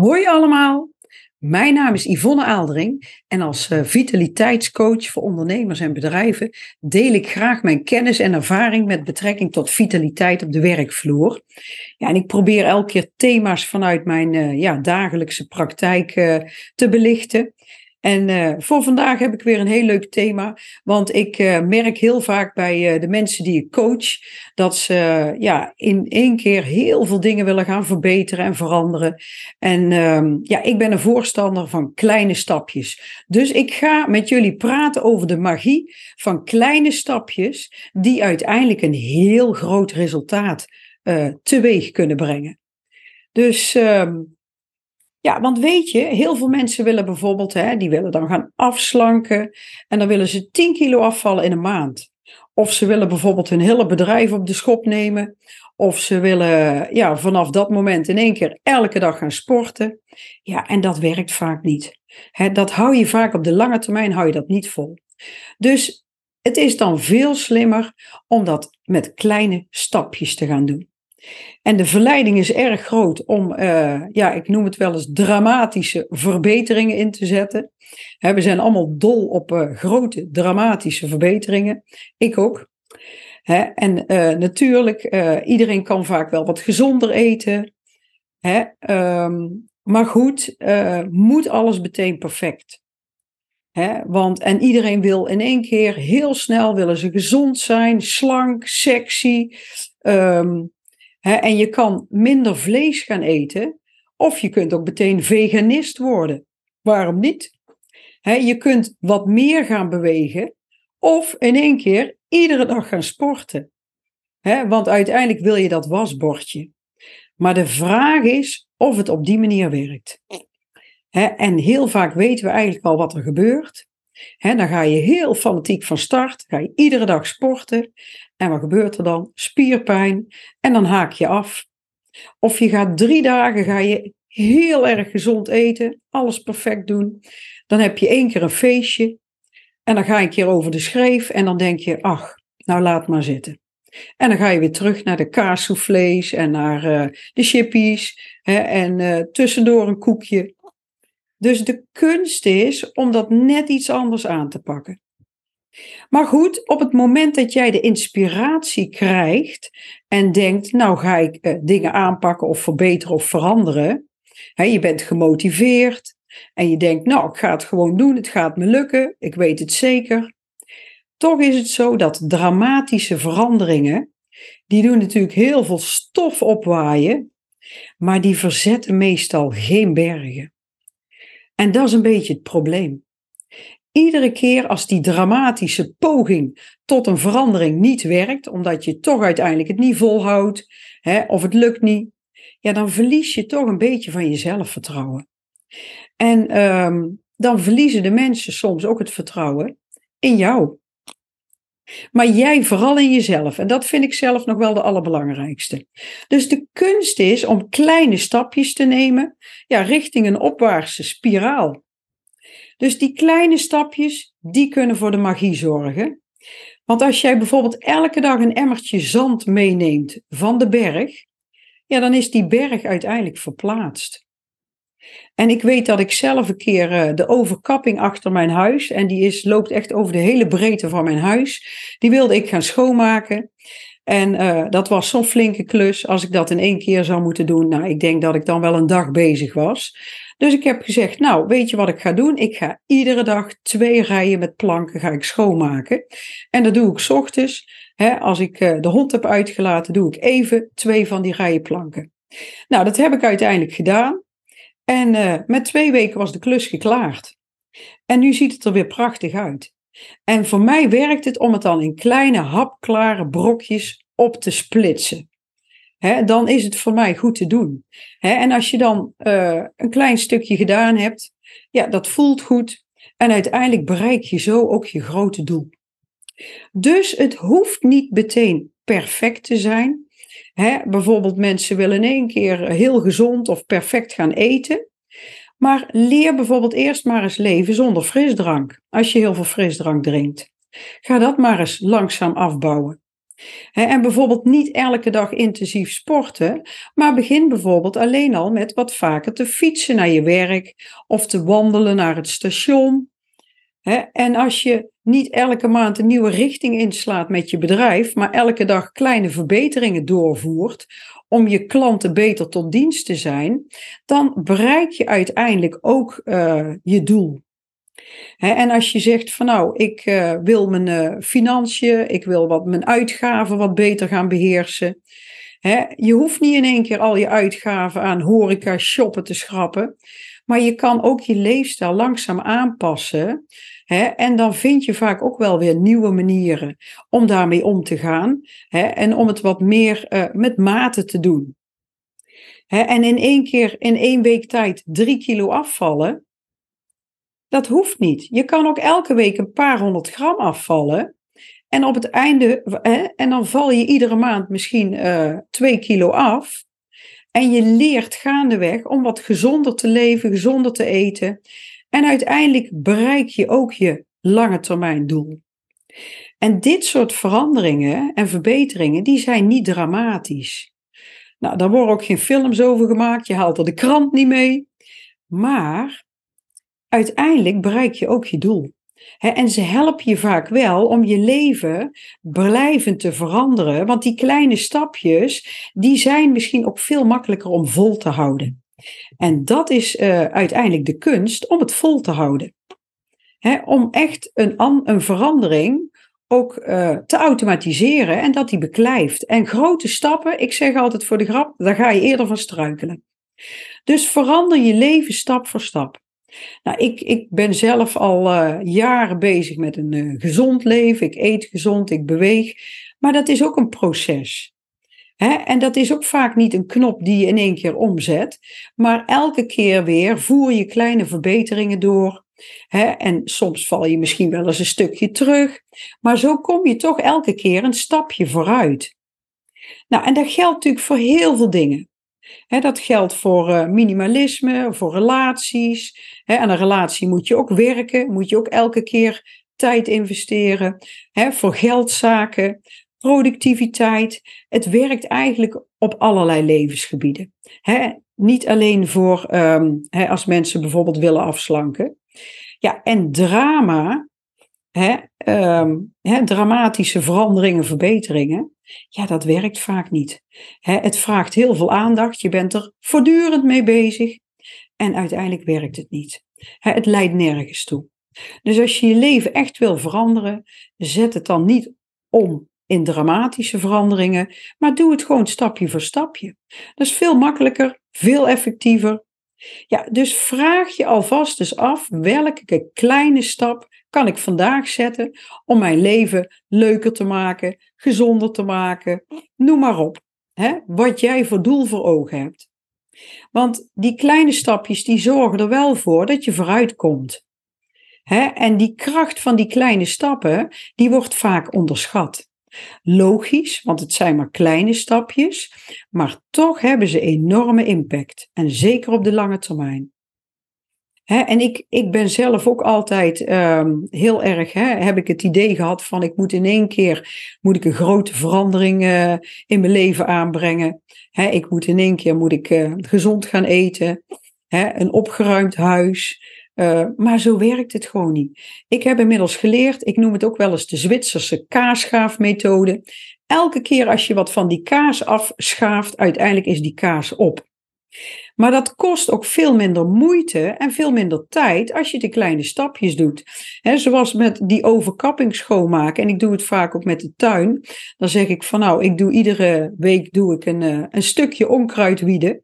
Hoi allemaal, mijn naam is Yvonne Aaldering en als uh, vitaliteitscoach voor ondernemers en bedrijven deel ik graag mijn kennis en ervaring met betrekking tot vitaliteit op de werkvloer. Ja, en ik probeer elke keer thema's vanuit mijn uh, ja, dagelijkse praktijk uh, te belichten. En uh, voor vandaag heb ik weer een heel leuk thema. Want ik uh, merk heel vaak bij uh, de mensen die ik coach. dat ze ja, in één keer heel veel dingen willen gaan verbeteren en veranderen. En ehm, ja, ik ben een voorstander van kleine stapjes. Dus ik ga met jullie praten over de magie van kleine stapjes. die uiteindelijk een heel groot resultaat teweeg kunnen brengen. Dus. Ehm, ja, want weet je, heel veel mensen willen bijvoorbeeld, hè, die willen dan gaan afslanken en dan willen ze 10 kilo afvallen in een maand. Of ze willen bijvoorbeeld hun hele bedrijf op de schop nemen. Of ze willen ja, vanaf dat moment in één keer elke dag gaan sporten. Ja, en dat werkt vaak niet. Hè, dat hou je vaak op de lange termijn hou je dat niet vol. Dus het is dan veel slimmer om dat met kleine stapjes te gaan doen. En de verleiding is erg groot om, uh, ja, ik noem het wel eens dramatische verbeteringen in te zetten. we zijn allemaal dol op uh, grote dramatische verbeteringen. Ik ook. en uh, natuurlijk, iedereen kan vaak wel wat gezonder eten. Um, maar goed, moet alles meteen perfect. want, en iedereen wil in één keer heel snel willen ze gezond zijn, slank, sexy. Um, en je kan minder vlees gaan eten, of je kunt ook meteen veganist worden. Waarom niet? je kunt wat meer gaan bewegen, of in één keer iedere dag gaan sporten. want uiteindelijk wil je dat wasbordje. Maar de vraag is of het op die manier werkt. en heel vaak weten we eigenlijk al wat er gebeurt. dan ga je heel fanatiek van start, ga je iedere dag sporten. En wat gebeurt er dan? Spierpijn en dan haak je af. Of je gaat drie dagen ga je heel erg gezond eten, alles perfect doen. Dan heb je één keer een feestje en dan ga je een keer over de schreef en dan denk je, ach, nou laat maar zitten. En dan ga je weer terug naar de kaassoufflés en naar uh, de chippies hè, en uh, tussendoor een koekje. Dus de kunst is om dat net iets anders aan te pakken. Maar goed, op het moment dat jij de inspiratie krijgt en denkt, nou ga ik uh, dingen aanpakken of verbeteren of veranderen. Je bent gemotiveerd en je denkt, nou ik ga het gewoon doen, het gaat me lukken, ik weet het zeker. Toch is het zo dat dramatische veranderingen, die doen natuurlijk heel veel stof opwaaien, maar die verzetten meestal geen bergen. En dat is een beetje het probleem. Iedere keer als die dramatische poging tot een verandering niet werkt, omdat je toch uiteindelijk het niet volhoudt, hè, of het lukt niet, ja, dan verlies je toch een beetje van je zelfvertrouwen. En um, dan verliezen de mensen soms ook het vertrouwen in jou. Maar jij vooral in jezelf. En dat vind ik zelf nog wel de allerbelangrijkste. Dus de kunst is om kleine stapjes te nemen ja, richting een opwaartse spiraal. Dus die kleine stapjes, die kunnen voor de magie zorgen. Want als jij bijvoorbeeld elke dag een emmertje zand meeneemt van de berg, ja, dan is die berg uiteindelijk verplaatst. En ik weet dat ik zelf een keer uh, de overkapping achter mijn huis, en die is, loopt echt over de hele breedte van mijn huis, die wilde ik gaan schoonmaken. En uh, dat was zo'n flinke klus. Als ik dat in één keer zou moeten doen, nou, ik denk dat ik dan wel een dag bezig was. Dus ik heb gezegd, nou, weet je wat ik ga doen? Ik ga iedere dag twee rijen met planken ga ik schoonmaken. En dat doe ik s ochtends. Hè, als ik uh, de hond heb uitgelaten, doe ik even twee van die rijen planken. Nou, dat heb ik uiteindelijk gedaan. En uh, met twee weken was de klus geklaard. En nu ziet het er weer prachtig uit. En voor mij werkt het om het dan in kleine hapklare brokjes op te splitsen dan is het voor mij goed te doen. en als je dan uh, een klein stukje gedaan hebt, ja, dat voelt goed. En uiteindelijk bereik je zo ook je grote doel. Dus het hoeft niet meteen perfect te zijn. bijvoorbeeld mensen willen in één keer heel gezond of perfect gaan eten. Maar leer bijvoorbeeld eerst maar eens leven zonder frisdrank. Als je heel veel frisdrank drinkt. Ga dat maar eens langzaam afbouwen. En bijvoorbeeld niet elke dag intensief sporten, maar begin bijvoorbeeld alleen al met wat vaker te fietsen naar je werk of te wandelen naar het station. En als je niet elke maand een nieuwe richting inslaat met je bedrijf, maar elke dag kleine verbeteringen doorvoert om je klanten beter tot dienst te zijn, dan bereik je uiteindelijk ook uh, je doel. En als je zegt van nou, ik uh, wil mijn uh, financiën, ik wil wat, mijn uitgaven wat beter gaan beheersen. je hoeft niet in één keer al je uitgaven aan horeca, shoppen te schrappen. Maar je kan ook je leefstijl langzaam aanpassen. en dan vind je vaak ook wel weer nieuwe manieren om daarmee om te gaan. en om het wat meer uh, met mate te doen. en in één keer, in één week tijd, drie kilo afvallen. Dat hoeft niet. Je kan ook elke week een paar honderd gram afvallen. En op het einde, en dan val je iedere maand misschien uh, twee kilo af. En je leert gaandeweg om wat gezonder te leven, gezonder te eten. En uiteindelijk bereik je ook je lange termijn doel. En dit soort veranderingen en verbeteringen, die zijn niet dramatisch. Nou, daar worden ook geen films over gemaakt, je haalt er de krant niet mee. Maar uiteindelijk bereik je ook je doel en ze helpen je vaak wel om je leven blijvend te veranderen. Want die kleine stapjes, die zijn misschien ook veel makkelijker om vol te houden. En dat is uh, uiteindelijk de kunst om het vol te houden. om echt een, een verandering ook uh, te automatiseren en dat die beklijft. En grote stappen, ik zeg altijd voor de grap, daar ga je eerder van struikelen. Dus verander je leven stap voor stap. Nou, ik, ik ben zelf al uh, jaren bezig met een uh, gezond leven. Ik eet gezond, ik beweeg. Maar dat is ook een proces. Hè? En dat is ook vaak niet een knop die je in één keer omzet. Maar elke keer weer voer je kleine verbeteringen door. Hè? En soms val je misschien wel eens een stukje terug. Maar zo kom je toch elke keer een stapje vooruit. Nou, en dat geldt natuurlijk voor heel veel dingen dat geldt voor uh, minimalisme, voor relaties. He, een relatie moet je ook werken, moet je ook elke keer tijd investeren. voor geldzaken, productiviteit. Het werkt eigenlijk op allerlei levensgebieden. niet alleen voor um, als mensen bijvoorbeeld willen afslanken. Ja, en drama, um, dramatische veranderingen, verbeteringen. Ja, dat werkt vaak niet. het vraagt heel veel aandacht, je bent er voortdurend mee bezig en uiteindelijk werkt het niet. het leidt nergens toe. Dus als je je leven echt wil veranderen, zet het dan niet om in dramatische veranderingen, maar doe het gewoon stapje voor stapje. Dat is veel makkelijker, veel effectiever. Ja, dus vraag je alvast eens af welke kleine stap kan ik vandaag zetten om mijn leven leuker te maken, gezonder te maken, noem maar op. Hè? Wat jij voor doel voor ogen hebt. Want die kleine stapjes die zorgen er wel voor dat je vooruit komt. Hè? En die kracht van die kleine stappen, die wordt vaak onderschat. Logisch, want het zijn maar kleine stapjes, maar toch hebben ze enorme impact. En zeker op de lange termijn en ik, ik ben zelf ook altijd ehm, heel erg, heb ik het idee gehad van ik moet in één keer moet ik een grote verandering uh, in mijn leven aanbrengen. ik moet in één keer moet ik, uh, gezond gaan eten, een opgeruimd huis. Uh, maar zo werkt het gewoon niet. Ik heb inmiddels geleerd, ik noem het ook wel eens de Zwitserse kaasschaafmethode. Elke keer als je wat van die kaas afschaaft, uiteindelijk is die kaas op. Maar dat kost ook veel minder moeite en veel minder tijd als je de kleine stapjes doet. Zoals met die overkapping schoonmaken. En ik doe het vaak ook met de tuin. Dan zeg ik van nou, ik doe iedere week doe ik een, uh, een stukje onkruid wieden.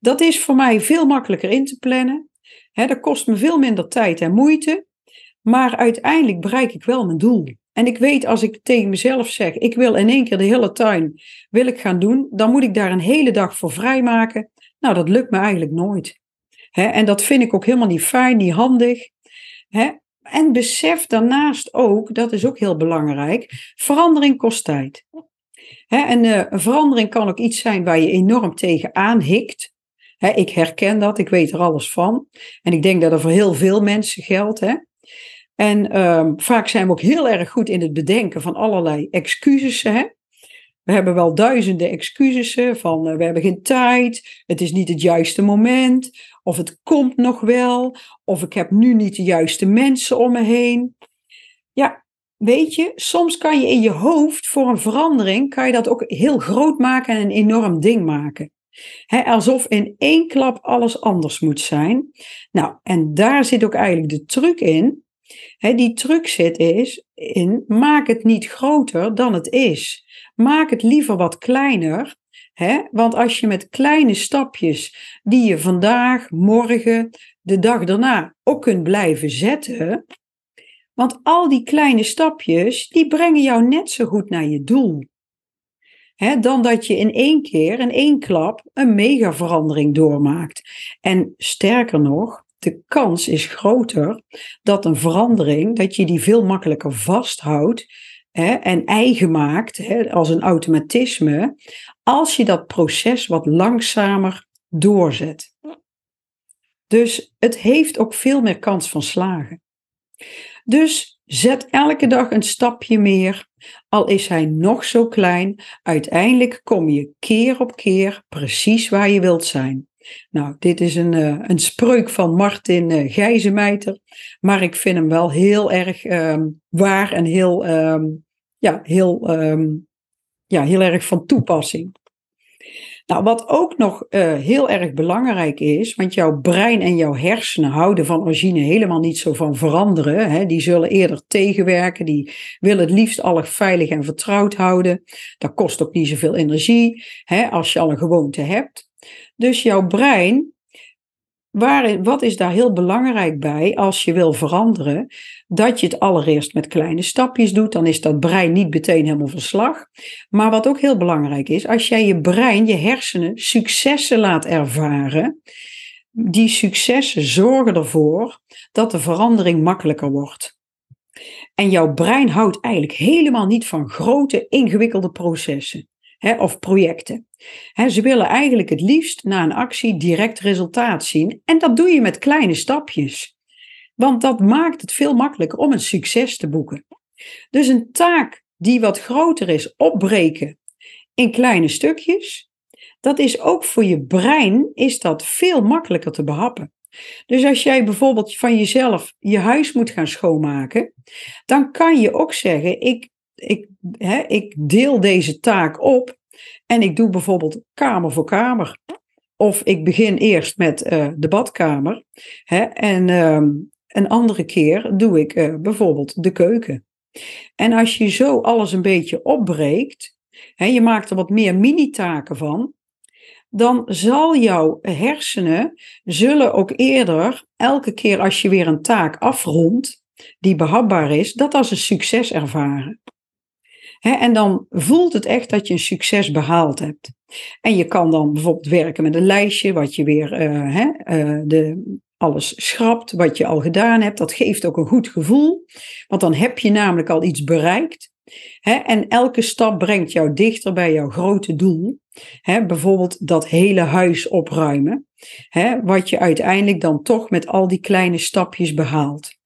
Dat is voor mij veel makkelijker in te plannen. Dat kost me veel minder tijd en moeite. Maar uiteindelijk bereik ik wel mijn doel. En ik weet als ik tegen mezelf zeg, ik wil in één keer de hele tuin wil ik gaan doen, dan moet ik daar een hele dag voor vrijmaken. Nou, dat lukt me eigenlijk nooit. en dat vind ik ook helemaal niet fijn, niet handig. en besef daarnaast ook, dat is ook heel belangrijk, verandering kost tijd. en uh, een verandering kan ook iets zijn waar je enorm tegen aanhikt. ik herken dat, ik weet er alles van. En ik denk dat dat voor heel veel mensen geldt. En ehm, vaak zijn we ook heel erg goed in het bedenken van allerlei excuses. We hebben wel duizenden excuses van uh, we hebben geen tijd, het is niet het juiste moment, of het komt nog wel, of ik heb nu niet de juiste mensen om me heen. Ja, weet je, soms kan je in je hoofd voor een verandering, kan je dat ook heel groot maken en een enorm ding maken. alsof in één klap alles anders moet zijn. Nou, en daar zit ook eigenlijk de truc in. die truc zit is in, maak het niet groter dan het is. Maak het liever wat kleiner. Hè? Want als je met kleine stapjes die je vandaag, morgen, de dag daarna ook kunt blijven zetten. Want al die kleine stapjes, die brengen jou net zo goed naar je doel. Hè, dan dat je in één keer, in één klap, een mega verandering doormaakt. En sterker nog, de kans is groter dat een verandering, dat je die veel makkelijker vasthoudt hè, en eigen maakt, hè, als een automatisme, als je dat proces wat langzamer doorzet. Dus het heeft ook veel meer kans van slagen. Dus zet elke dag een stapje meer, al is hij nog zo klein. Uiteindelijk kom je keer op keer precies waar je wilt zijn. Nou, dit is een, uh, een spreuk van Martin uh, maar ik vind hem wel heel erg um, waar en heel, um, ja, heel, um, ja, heel erg van toepassing. Nou, wat ook nog uh, heel erg belangrijk is, want jouw brein en jouw hersenen houden van origine helemaal niet zo van veranderen. Hè? Die zullen eerder tegenwerken, die willen het liefst alles veilig en vertrouwd houden. Dat kost ook niet zoveel energie hè, als je al een gewoonte hebt. Dus jouw brein, waar, wat is daar heel belangrijk bij als je wil veranderen? Dat je het allereerst met kleine stapjes doet, dan is dat brein niet meteen helemaal verslag. Maar wat ook heel belangrijk is, als jij je brein, je hersenen, successen laat ervaren, die successen zorgen ervoor dat de verandering makkelijker wordt. En jouw brein houdt eigenlijk helemaal niet van grote, ingewikkelde processen hè, of projecten. Ze willen eigenlijk het liefst na een actie direct resultaat zien. En dat doe je met kleine stapjes. Want dat maakt het veel makkelijker om een succes te boeken. Dus een taak die wat groter is, opbreken in kleine stukjes, dat is ook voor je brein is dat veel makkelijker te behappen. Dus als jij bijvoorbeeld van jezelf je huis moet gaan schoonmaken, dan kan je ook zeggen: ik ik, hè, ik deel deze taak op en ik doe bijvoorbeeld kamer voor kamer. Of ik begin eerst met uh, de badkamer hè, en uh, een andere keer doe ik uh, bijvoorbeeld de keuken. En als je zo alles een beetje opbreekt, hè, je maakt er wat meer mini-taken van, dan zal jouw hersenen zullen ook eerder, elke keer als je weer een taak afrondt, die behapbaar is, dat als een succes ervaren en dan voelt het echt dat je een succes behaald hebt. En je kan dan bijvoorbeeld werken met een lijstje, wat je weer uh, uh, de, alles schrapt, wat je al gedaan hebt. Dat geeft ook een goed gevoel, want dan heb je namelijk al iets bereikt. en elke stap brengt jou dichter bij jouw grote doel. bijvoorbeeld dat hele huis opruimen, wat je uiteindelijk dan toch met al die kleine stapjes behaalt.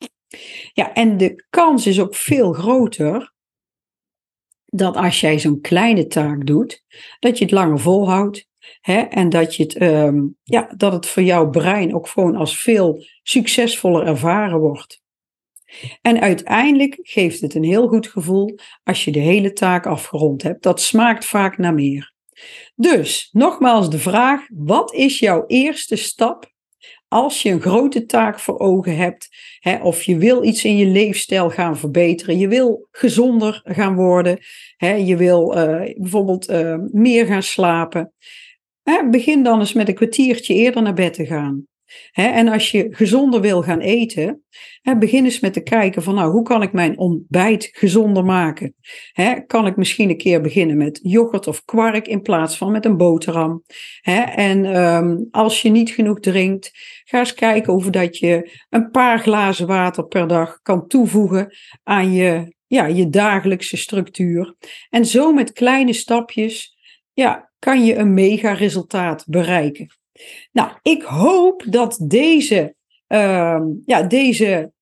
Ja, en de kans is ook veel groter dat als jij zo'n kleine taak doet, dat je het langer volhoudt. Hè, en dat, je het, um, ja, dat het voor jouw brein ook gewoon als veel succesvoller ervaren wordt. En uiteindelijk geeft het een heel goed gevoel als je de hele taak afgerond hebt. Dat smaakt vaak naar meer. Dus nogmaals de vraag: wat is jouw eerste stap als je een grote taak voor ogen hebt, hè, of je wil iets in je leefstijl gaan verbeteren, je wil gezonder gaan worden, hè, je wil uh, bijvoorbeeld uh, meer gaan slapen, hè, begin dan eens met een kwartiertje eerder naar bed te gaan en als je gezonder wil gaan eten, begin eens met te kijken van nou, hoe kan ik mijn ontbijt gezonder maken? kan ik misschien een keer beginnen met yoghurt of kwark in plaats van met een boterham? en ehm, als je niet genoeg drinkt, ga eens kijken of dat je een paar glazen water per dag kan toevoegen aan je, ja, je dagelijkse structuur. En zo met kleine stapjes ja, kan je een mega resultaat bereiken. Nou, ik hoop dat deze, uh, ja, deze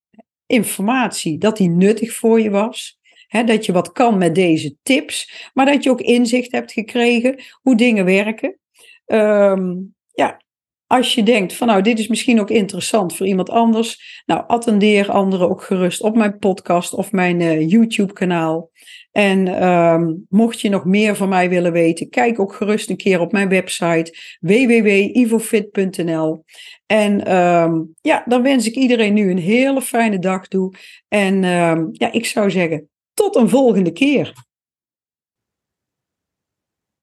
informatie, dat die nuttig voor je was. Hè, dat je wat kan met deze tips, maar dat je ook inzicht hebt gekregen hoe dingen werken. Ehm, ja, als je denkt van nou, dit is misschien ook interessant voor iemand anders, nou, attendeer anderen ook gerust op mijn podcast of mijn uh, YouTube-kanaal. En ehm, mocht je nog meer van mij willen weten, kijk ook gerust een keer op mijn website www.ivofit.nl. En um, ja, dan wens ik iedereen nu een hele fijne dag toe. En um, ja, ik zou zeggen, tot een volgende keer.